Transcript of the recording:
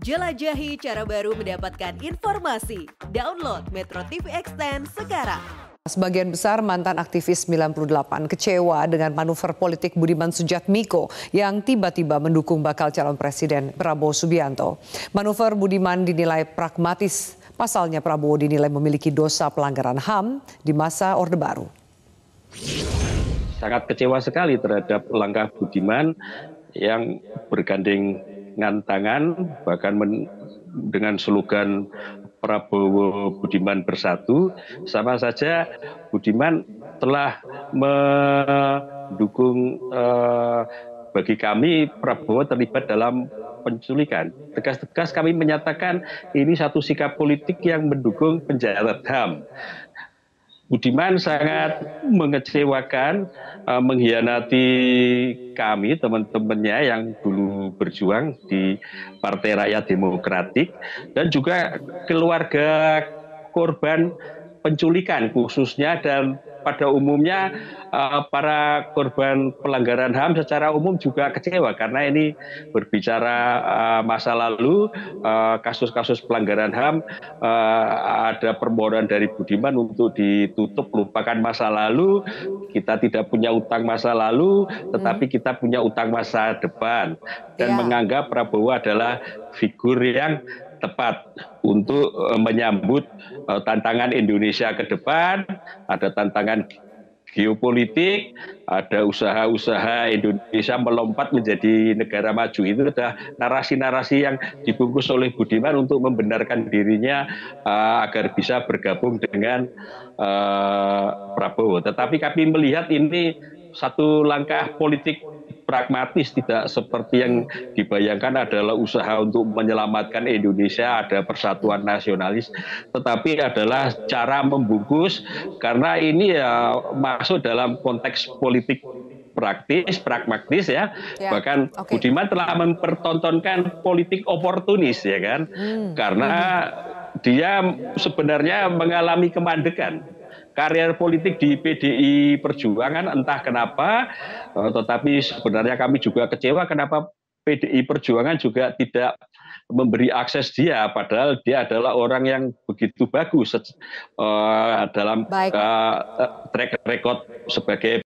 Jelajahi cara baru mendapatkan informasi. Download Metro TV Extend sekarang. Sebagian besar mantan aktivis 98 kecewa dengan manuver politik Budiman Sujatmiko yang tiba-tiba mendukung bakal calon presiden Prabowo Subianto. Manuver Budiman dinilai pragmatis, pasalnya Prabowo dinilai memiliki dosa pelanggaran HAM di masa Orde Baru. Sangat kecewa sekali terhadap langkah Budiman yang bergandengan tangan bahkan men, dengan slogan Prabowo Budiman bersatu sama saja Budiman telah mendukung eh, bagi kami Prabowo terlibat dalam penculikan. Tegas-tegas kami menyatakan ini satu sikap politik yang mendukung penjahat HAM. Budiman sangat mengecewakan, uh, mengkhianati kami teman-temannya yang dulu berjuang di Partai Rakyat Demokratik dan juga keluarga korban penculikan khususnya dan pada umumnya uh, para korban pelanggaran HAM secara umum juga kecewa karena ini berbicara uh, masa lalu eh, kasus-kasus uh, pelanggaran HAM uh, ada permohonan dari Budiman untuk ditutup lupakan masa lalu kita tidak punya utang masa lalu tetapi hmm. kita punya utang masa depan dan ya. menganggap Prabowo adalah figur yang tepat untuk menyambut tantangan Indonesia ke depan, ada tantangan geopolitik, ada usaha-usaha Indonesia melompat menjadi negara maju. Itu adalah narasi-narasi yang dibungkus oleh Budiman untuk membenarkan dirinya uh, agar bisa bergabung dengan Prabowo. Tetapi kami melihat ini satu langkah politik pragmatis tidak seperti yang dibayangkan adalah usaha untuk menyelamatkan Indonesia ada persatuan nasionalis tetapi adalah cara membungkus karena ini ya masuk dalam konteks politik praktis, pragmatis ya. ya Bahkan okay. Budiman telah mempertontonkan politik oportunis ya kan. Hmm. Karena hmm. Dia sebenarnya mengalami kemandekan. Karir politik di PDI Perjuangan entah kenapa, eh, tetapi sebenarnya kami juga kecewa kenapa PDI Perjuangan juga tidak memberi akses dia, padahal dia adalah orang yang begitu bagus uh, dalam uh, track record sebagai